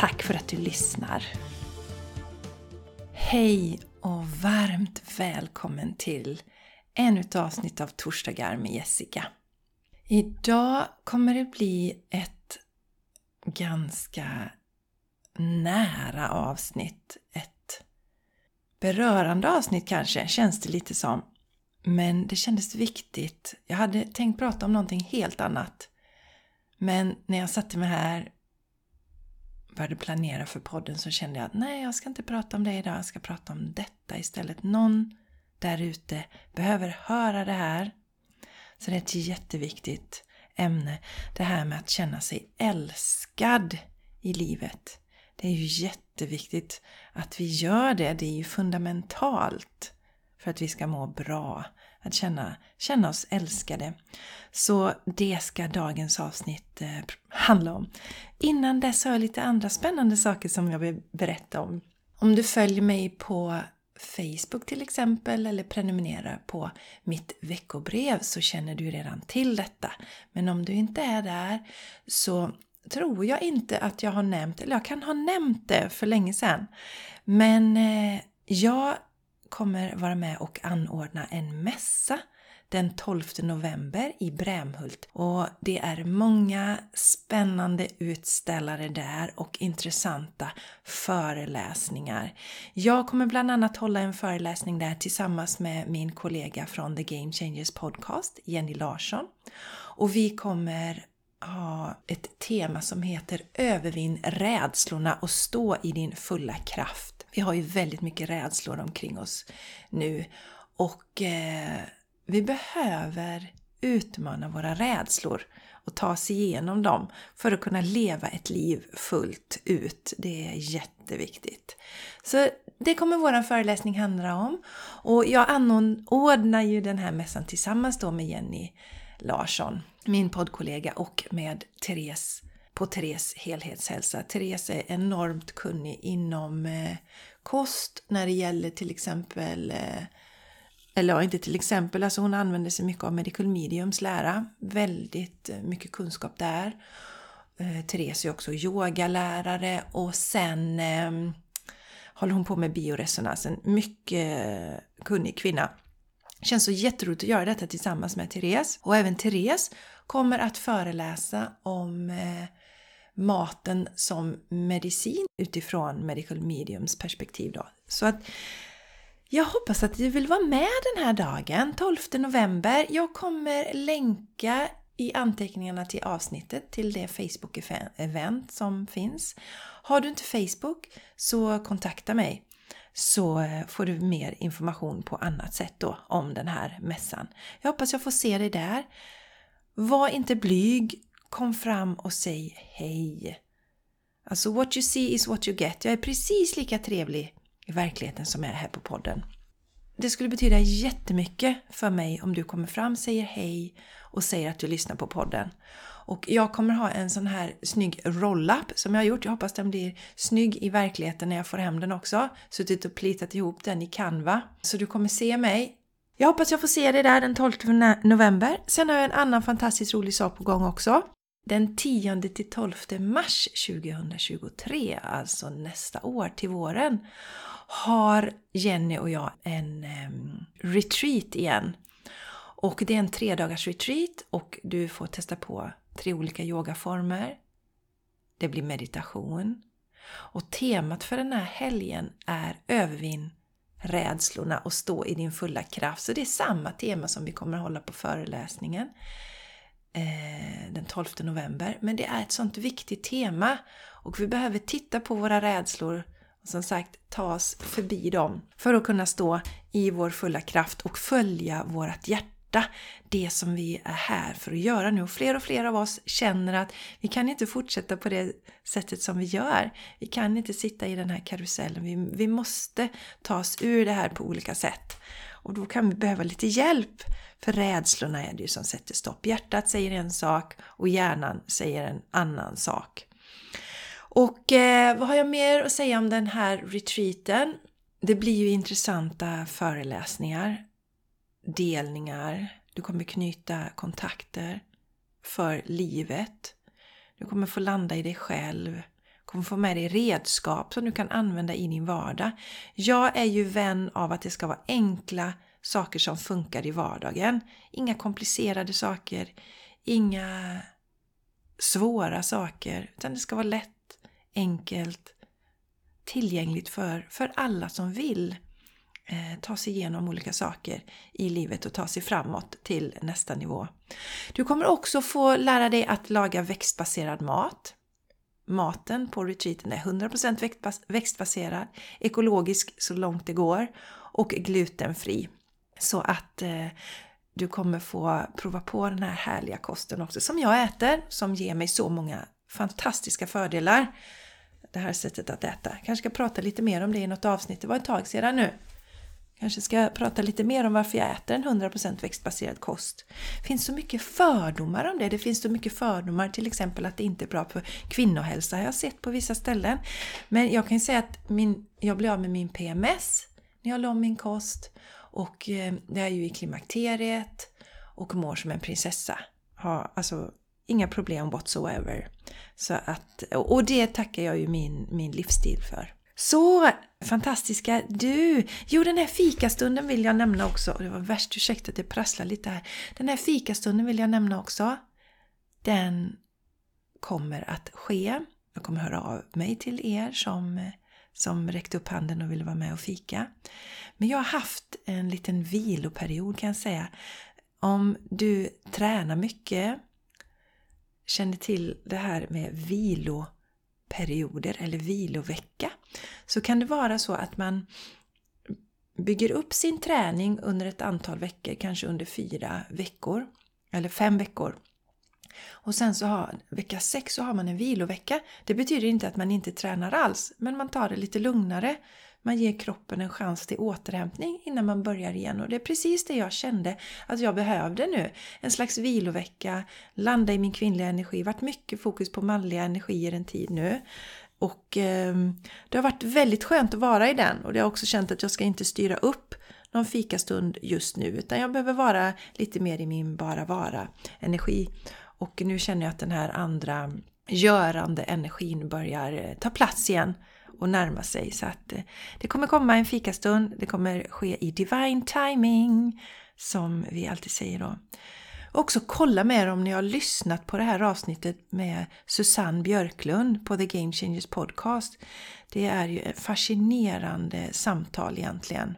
Tack för att du lyssnar! Hej och varmt välkommen till ännu ett avsnitt av Torsdagar med Jessica. Idag kommer det bli ett ganska nära avsnitt. Ett berörande avsnitt kanske, känns det lite som. Men det kändes viktigt. Jag hade tänkt prata om någonting helt annat. Men när jag satte mig här började planera för podden så kände jag att nej, jag ska inte prata om det idag, jag ska prata om detta istället. Någon där ute behöver höra det här. Så det är ett jätteviktigt ämne. Det här med att känna sig älskad i livet. Det är ju jätteviktigt att vi gör det. Det är ju fundamentalt för att vi ska må bra. Att känna, känna oss älskade. Så det ska dagens avsnitt eh, handla om. Innan dess har jag lite andra spännande saker som jag vill berätta om. Om du följer mig på Facebook till exempel eller prenumererar på mitt veckobrev så känner du redan till detta. Men om du inte är där så tror jag inte att jag har nämnt, eller jag kan ha nämnt det för länge sedan. Men eh, jag kommer vara med och anordna en mässa den 12 november i Brämhult. Och det är många spännande utställare där och intressanta föreläsningar. Jag kommer bland annat hålla en föreläsning där tillsammans med min kollega från The Game Changers Podcast, Jenny Larsson. Och vi kommer ha ett tema som heter Övervinn rädslorna och stå i din fulla kraft. Vi har ju väldigt mycket rädslor omkring oss nu och eh, vi behöver utmana våra rädslor och ta oss igenom dem för att kunna leva ett liv fullt ut. Det är jätteviktigt. Så det kommer vår föreläsning handla om. Och jag anordnar ju den här mässan tillsammans då med Jenny Larsson, min poddkollega och med Therese på Therese helhetshälsa. Therese är enormt kunnig inom eh, kost när det gäller till exempel eh, eller inte till exempel, alltså hon använder sig mycket av Medical Mediums lära. Väldigt eh, mycket kunskap där. Therese är också yogalärare och sen eh, håller hon på med bioresonans. En mycket kunnig kvinna. Känns så jätteroligt att göra detta tillsammans med Therese. Och även Therese kommer att föreläsa om eh, maten som medicin utifrån Medical Mediums perspektiv. Då. Så att jag hoppas att du vill vara med den här dagen, 12 november. Jag kommer länka i anteckningarna till avsnittet till det Facebook-event som finns. Har du inte Facebook så kontakta mig så eh, får du mer information på annat sätt då om den här mässan. Jag hoppas jag får se dig där. Var inte blyg, kom fram och säg hej. Alltså what you see is what you get. Jag är precis lika trevlig i verkligheten som jag är här på podden. Det skulle betyda jättemycket för mig om du kommer fram, säger hej och säger att du lyssnar på podden. Och jag kommer ha en sån här snygg roll-up som jag har gjort. Jag hoppas den blir snygg i verkligheten när jag får hem den också. Suttit och plitat ihop den i Canva. Så du kommer se mig. Jag hoppas jag får se dig där den 12 november. Sen har jag en annan fantastiskt rolig sak på gång också. Den 10 till 12 mars 2023, alltså nästa år till våren, har Jenny och jag en um, retreat igen. Och det är en tre dagars retreat och du får testa på tre olika yogaformer. Det blir meditation. Och temat för den här helgen är övervinn rädslorna och stå i din fulla kraft. Så det är samma tema som vi kommer att hålla på föreläsningen eh, den 12 november. Men det är ett sånt viktigt tema och vi behöver titta på våra rädslor och som sagt ta oss förbi dem för att kunna stå i vår fulla kraft och följa vårt hjärta hjärta det som vi är här för att göra nu. Och fler och fler av oss känner att vi kan inte fortsätta på det sättet som vi gör. Vi kan inte sitta i den här karusellen. Vi, vi måste ta oss ur det här på olika sätt. Och då kan vi behöva lite hjälp. För rädslorna är det ju som sätter stopp. Hjärtat säger en sak och hjärnan säger en annan sak. Och eh, vad har jag mer att säga om den här retreaten? Det blir ju intressanta föreläsningar, delningar, du kommer knyta kontakter för livet. Du kommer få landa i dig själv. Du kommer få med dig redskap som du kan använda i din vardag. Jag är ju vän av att det ska vara enkla saker som funkar i vardagen. Inga komplicerade saker, inga svåra saker, utan det ska vara lätt enkelt, tillgängligt för, för alla som vill Eh, ta sig igenom olika saker i livet och ta sig framåt till nästa nivå. Du kommer också få lära dig att laga växtbaserad mat. Maten på retreaten är 100% växtbaserad, ekologisk så långt det går och glutenfri. Så att eh, du kommer få prova på den här härliga kosten också som jag äter, som ger mig så många fantastiska fördelar det här sättet att äta. Jag kanske ska prata lite mer om det i något avsnitt, det var ett tag sedan nu. Kanske ska prata lite mer om varför jag äter en 100% växtbaserad kost. Det finns så mycket fördomar om det. Det finns så mycket fördomar till exempel att det inte är bra för kvinnohälsa har jag sett på vissa ställen. Men jag kan säga att min, jag blev av med min PMS när jag la om min kost och det jag är ju i klimakteriet och mår som en prinsessa. Har alltså inga problem whatsoever. Så att, och det tackar jag ju min, min livsstil för. Så fantastiska du! Jo, den här fikastunden vill jag nämna också. Och det var värst, ursäkta att det prasslar lite här. Den här fikastunden vill jag nämna också. Den kommer att ske. Jag kommer höra av mig till er som, som räckte upp handen och ville vara med och fika. Men jag har haft en liten viloperiod kan jag säga. Om du tränar mycket, känner till det här med perioder eller vilovecka så kan det vara så att man bygger upp sin träning under ett antal veckor, kanske under fyra veckor eller fem veckor. Och sen så har vecka 6 så har man en vilovecka. Det betyder inte att man inte tränar alls, men man tar det lite lugnare man ger kroppen en chans till återhämtning innan man börjar igen. Och det är precis det jag kände att jag behövde nu. En slags vilovecka, landa i min kvinnliga energi. varit mycket fokus på manliga energier en tid nu. Och eh, det har varit väldigt skönt att vara i den och det har också känt att jag ska inte styra upp någon fikastund just nu utan jag behöver vara lite mer i min bara vara energi. Och nu känner jag att den här andra görande energin börjar eh, ta plats igen och närma sig. Så att eh, det kommer komma en fikastund, det kommer ske i divine timing som vi alltid säger då. Också kolla med er om ni har lyssnat på det här avsnittet med Susanne Björklund på The Game Changers Podcast. Det är ju ett fascinerande samtal egentligen.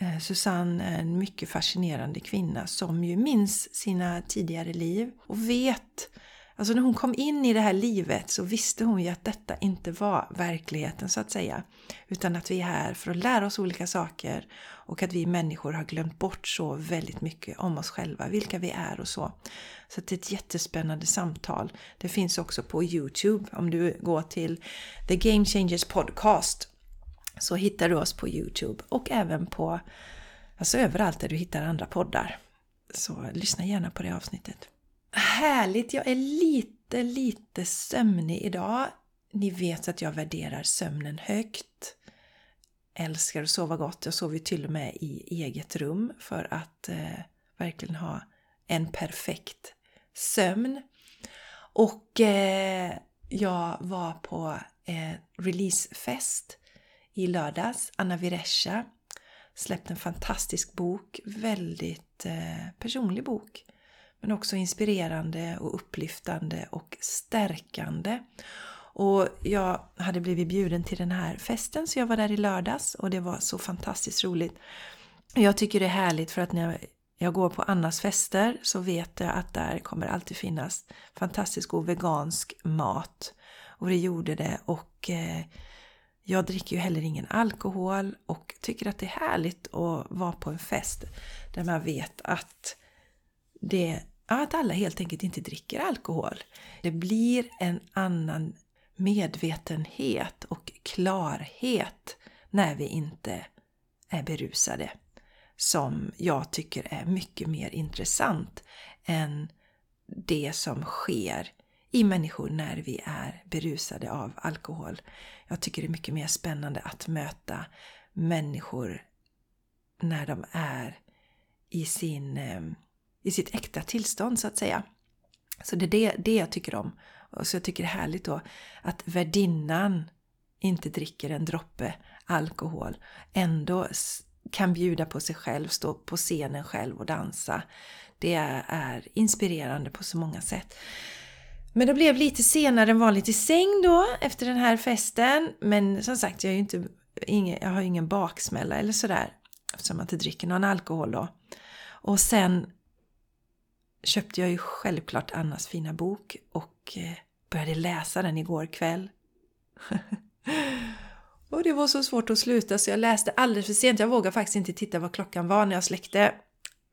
Eh, Susanne är en mycket fascinerande kvinna som ju minns sina tidigare liv och vet Alltså när hon kom in i det här livet så visste hon ju att detta inte var verkligheten så att säga. Utan att vi är här för att lära oss olika saker och att vi människor har glömt bort så väldigt mycket om oss själva, vilka vi är och så. Så det är ett jättespännande samtal. Det finns också på Youtube om du går till The Game Changers Podcast så hittar du oss på Youtube och även på alltså överallt där du hittar andra poddar. Så lyssna gärna på det avsnittet. Härligt! Jag är lite, lite sömnig idag. Ni vet att jag värderar sömnen högt. Älskar att sova gott. Jag sover till och med i eget rum för att eh, verkligen ha en perfekt sömn. Och eh, jag var på eh, releasefest i lördags. Anna Viresha släppte en fantastisk bok. Väldigt eh, personlig bok men också inspirerande och upplyftande och stärkande. Och jag hade blivit bjuden till den här festen så jag var där i lördags och det var så fantastiskt roligt. Jag tycker det är härligt för att när jag går på Annas fester så vet jag att där kommer alltid finnas fantastisk god vegansk mat. Och det gjorde det och eh, jag dricker ju heller ingen alkohol och tycker att det är härligt att vara på en fest där man vet att, det, att alla helt enkelt inte dricker alkohol. Det blir en annan medvetenhet och klarhet när vi inte är berusade som jag tycker är mycket mer intressant än det som sker i människor när vi är berusade av alkohol. Jag tycker det är mycket mer spännande att möta människor när de är i, sin, ehm, i sitt äkta tillstånd så att säga. Så det är det, det jag tycker om. Och så jag tycker det är härligt då att värdinnan inte dricker en droppe alkohol ändå kan bjuda på sig själv, stå på scenen själv och dansa. Det är inspirerande på så många sätt. Men det blev lite senare än vanligt i säng då efter den här festen. Men som sagt, jag, är inte, ingen, jag har ju ingen baksmälla eller sådär eftersom jag inte dricker någon alkohol då. Och sen köpte jag ju självklart Annas fina bok och eh, började läsa den igår kväll. och det var så svårt att sluta så jag läste alldeles för sent. Jag vågar faktiskt inte titta vad klockan var när jag släckte.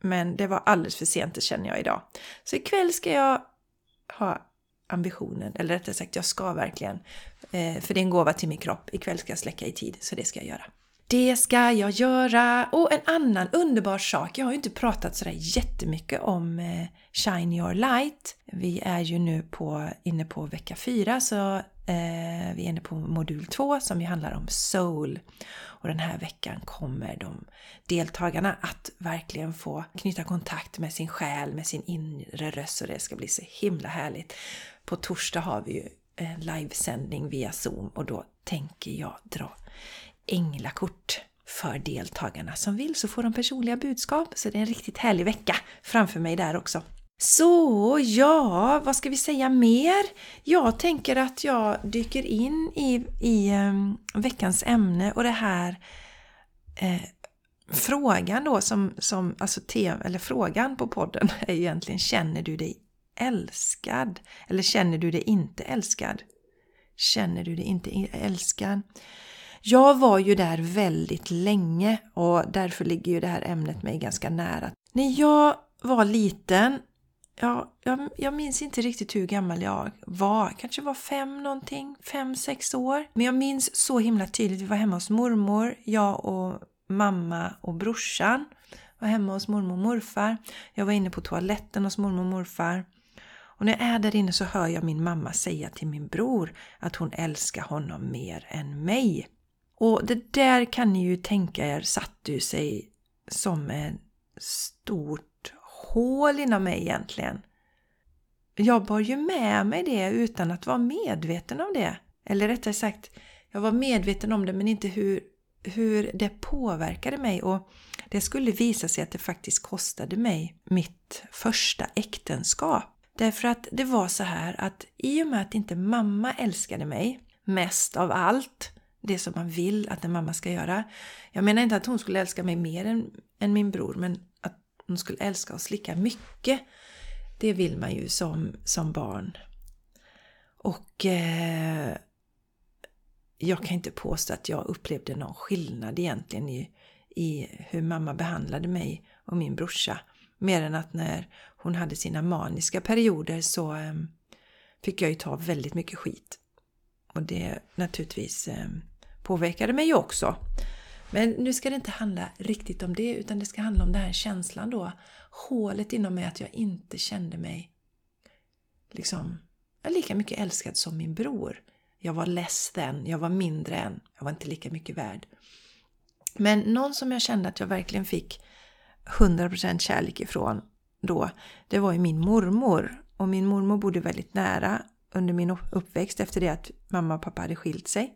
Men det var alldeles för sent, det känner jag idag. Så ikväll ska jag ha ambitionen, eller rättare sagt jag ska verkligen, eh, för det är en gåva till min kropp. Ikväll ska jag släcka i tid, så det ska jag göra. Det ska jag göra! Och en annan underbar sak, jag har ju inte pratat sådär jättemycket om eh, Shine Your Light. Vi är ju nu på, inne på vecka 4 så eh, vi är inne på modul 2 som ju handlar om soul. Och den här veckan kommer de deltagarna att verkligen få knyta kontakt med sin själ, med sin inre röst och det ska bli så himla härligt. På torsdag har vi ju en livesändning via Zoom och då tänker jag dra änglakort för deltagarna som vill så får de personliga budskap. Så det är en riktigt härlig vecka framför mig där också. Så ja, vad ska vi säga mer? Jag tänker att jag dyker in i, i um, veckans ämne och det här eh, frågan då som, som alltså te, eller frågan på podden är egentligen känner du dig älskad? Eller känner du dig inte älskad? Känner du dig inte älskad? Jag var ju där väldigt länge och därför ligger ju det här ämnet mig ganska nära. När jag var liten, ja, jag, jag minns inte riktigt hur gammal jag var, kanske var fem någonting, fem, sex år. Men jag minns så himla tydligt, vi var hemma hos mormor, jag och mamma och brorsan var hemma hos mormor och morfar. Jag var inne på toaletten hos mormor och morfar. Och när jag är där inne så hör jag min mamma säga till min bror att hon älskar honom mer än mig. Och det där kan ni ju tänka er satte ju sig som ett stort hål inom mig egentligen. Jag bar ju med mig det utan att vara medveten om det. Eller rättare sagt, jag var medveten om det men inte hur, hur det påverkade mig. Och det skulle visa sig att det faktiskt kostade mig mitt första äktenskap. Därför att det var så här att i och med att inte mamma älskade mig mest av allt det som man vill att en mamma ska göra. Jag menar inte att hon skulle älska mig mer än, än min bror, men att hon skulle älska oss lika mycket. Det vill man ju som, som barn. Och eh, jag kan inte påstå att jag upplevde någon skillnad egentligen i, i hur mamma behandlade mig och min brorsa. Mer än att när hon hade sina maniska perioder så ehm, fick jag ju ta väldigt mycket skit. Och det naturligtvis ehm, påverkade mig också. Men nu ska det inte handla riktigt om det utan det ska handla om den här känslan då. Hålet inom mig att jag inte kände mig liksom lika mycket älskad som min bror. Jag var less then, jag var mindre än, jag var inte lika mycket värd. Men någon som jag kände att jag verkligen fick 100% kärlek ifrån då, det var ju min mormor. Och min mormor bodde väldigt nära under min uppväxt efter det att mamma och pappa hade skilt sig.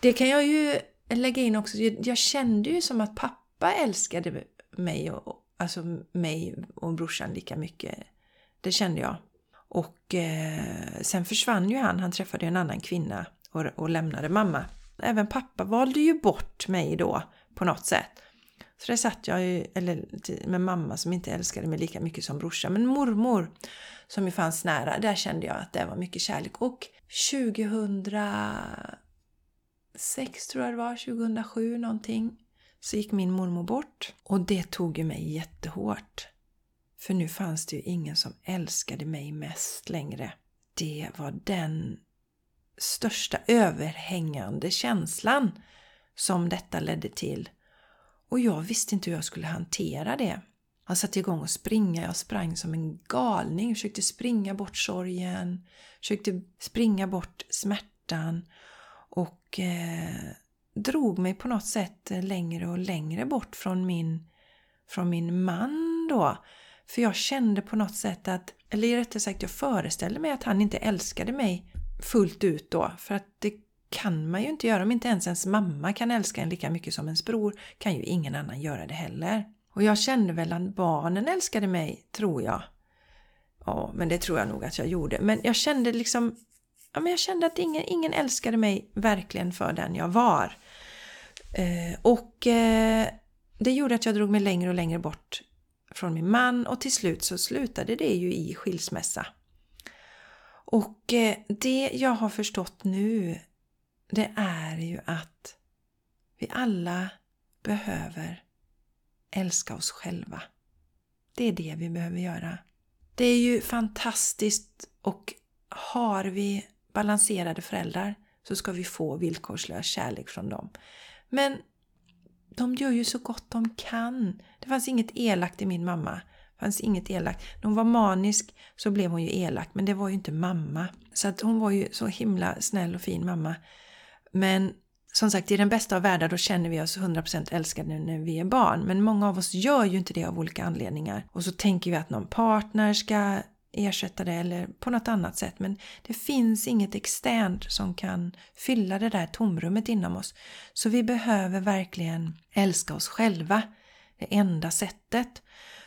Det kan jag ju lägga in också. Jag kände ju som att pappa älskade mig och, alltså mig och brorsan lika mycket. Det kände jag. Och eh, sen försvann ju han. Han träffade en annan kvinna och, och lämnade mamma. Även pappa valde ju bort mig då på något sätt. Så där satt jag ju, eller med mamma som inte älskade mig lika mycket som brorsan. Men mormor som ju fanns nära, där kände jag att det var mycket kärlek. Och 2006 tror jag det var, 2007 någonting, så gick min mormor bort. Och det tog ju mig jättehårt. För nu fanns det ju ingen som älskade mig mest längre. Det var den största överhängande känslan som detta ledde till. Och jag visste inte hur jag skulle hantera det. Jag satte igång att springa. Jag sprang som en galning. Försökte springa bort sorgen. Försökte springa bort smärtan. Och eh, drog mig på något sätt eh, längre och längre bort från min, från min man då. För jag kände på något sätt att, eller rättare sagt jag föreställde mig att han inte älskade mig fullt ut då. För att det kan man ju inte göra. Om inte ens ens mamma kan älska en lika mycket som ens bror kan ju ingen annan göra det heller. Och jag kände väl att barnen älskade mig, tror jag. Ja, men det tror jag nog att jag gjorde. Men jag kände liksom ja, men jag kände att ingen, ingen älskade mig verkligen för den jag var. Eh, och eh, det gjorde att jag drog mig längre och längre bort från min man och till slut så slutade det ju i skilsmässa. Och eh, det jag har förstått nu det är ju att vi alla behöver älska oss själva. Det är det vi behöver göra. Det är ju fantastiskt och har vi balanserade föräldrar så ska vi få villkorslös kärlek från dem. Men de gör ju så gott de kan. Det fanns inget elakt i min mamma. Det fanns inget elakt. När hon var manisk så blev hon ju elak, men det var ju inte mamma. Så att hon var ju så himla snäll och fin mamma. Men som sagt, i den bästa av världar då känner vi oss 100% älskade när vi är barn. Men många av oss gör ju inte det av olika anledningar. Och så tänker vi att någon partner ska ersätta det eller på något annat sätt. Men det finns inget externt som kan fylla det där tomrummet inom oss. Så vi behöver verkligen älska oss själva. Det enda sättet.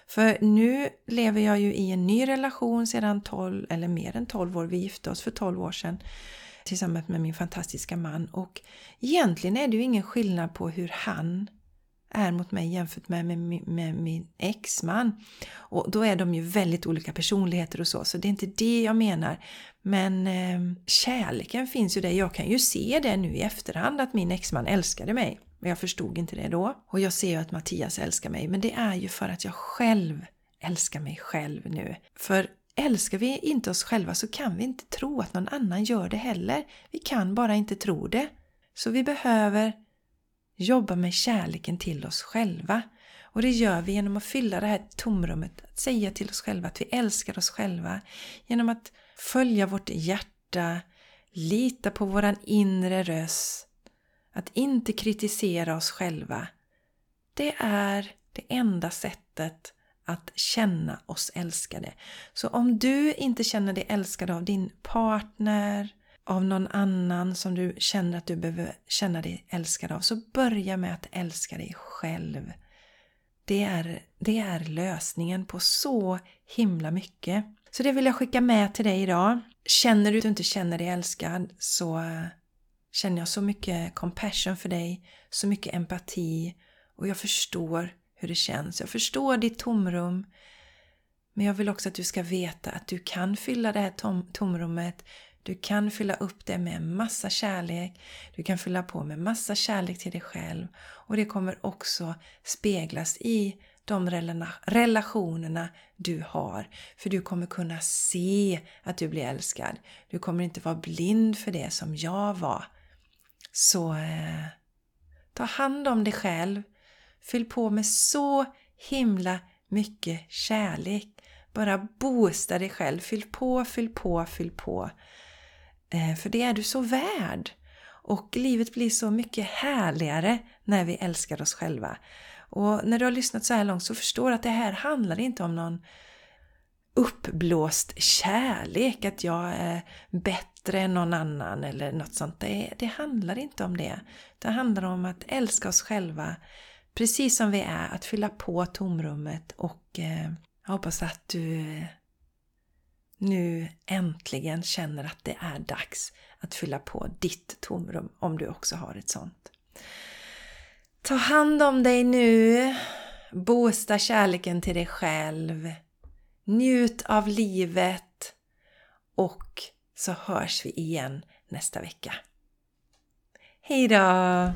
För nu lever jag ju i en ny relation sedan 12 eller mer än 12 år. Vi gifte oss för 12 år sedan tillsammans med min fantastiska man och egentligen är det ju ingen skillnad på hur han är mot mig jämfört med, med, med min exman. Och då är de ju väldigt olika personligheter och så, så det är inte det jag menar. Men eh, kärleken finns ju där. Jag kan ju se det nu i efterhand att min exman älskade mig. Men jag förstod inte det då. Och jag ser ju att Mattias älskar mig, men det är ju för att jag själv älskar mig själv nu. För älskar vi inte oss själva så kan vi inte tro att någon annan gör det heller. Vi kan bara inte tro det. Så vi behöver jobba med kärleken till oss själva. Och det gör vi genom att fylla det här tomrummet, att säga till oss själva att vi älskar oss själva. Genom att följa vårt hjärta, lita på våran inre röst, att inte kritisera oss själva. Det är det enda sättet att känna oss älskade. Så om du inte känner dig älskad av din partner, av någon annan som du känner att du behöver känna dig älskad av, så börja med att älska dig själv. Det är, det är lösningen på så himla mycket. Så det vill jag skicka med till dig idag. Känner du att du inte känner dig älskad så eh, känner jag så mycket compassion för dig, så mycket empati och jag förstår hur det känns. Jag förstår ditt tomrum. Men jag vill också att du ska veta att du kan fylla det här tom tomrummet. Du kan fylla upp det med massa kärlek. Du kan fylla på med massa kärlek till dig själv. Och det kommer också speglas i de relationerna du har. För du kommer kunna se att du blir älskad. Du kommer inte vara blind för det som jag var. Så eh, ta hand om dig själv. Fyll på med så himla mycket kärlek. Bara boosta dig själv. Fyll på, fyll på, fyll på. Eh, för det är du så värd. Och livet blir så mycket härligare när vi älskar oss själva. Och när du har lyssnat så här långt så förstår du att det här handlar inte om någon uppblåst kärlek, att jag är bättre än någon annan eller något sånt. Det, det handlar inte om det. Det handlar om att älska oss själva, precis som vi är, att fylla på tomrummet och eh, jag hoppas att du eh, nu äntligen känner att det är dags att fylla på ditt tomrum om du också har ett sånt. Ta hand om dig nu. Boosta kärleken till dig själv. Njut av livet. Och så hörs vi igen nästa vecka. Hejdå!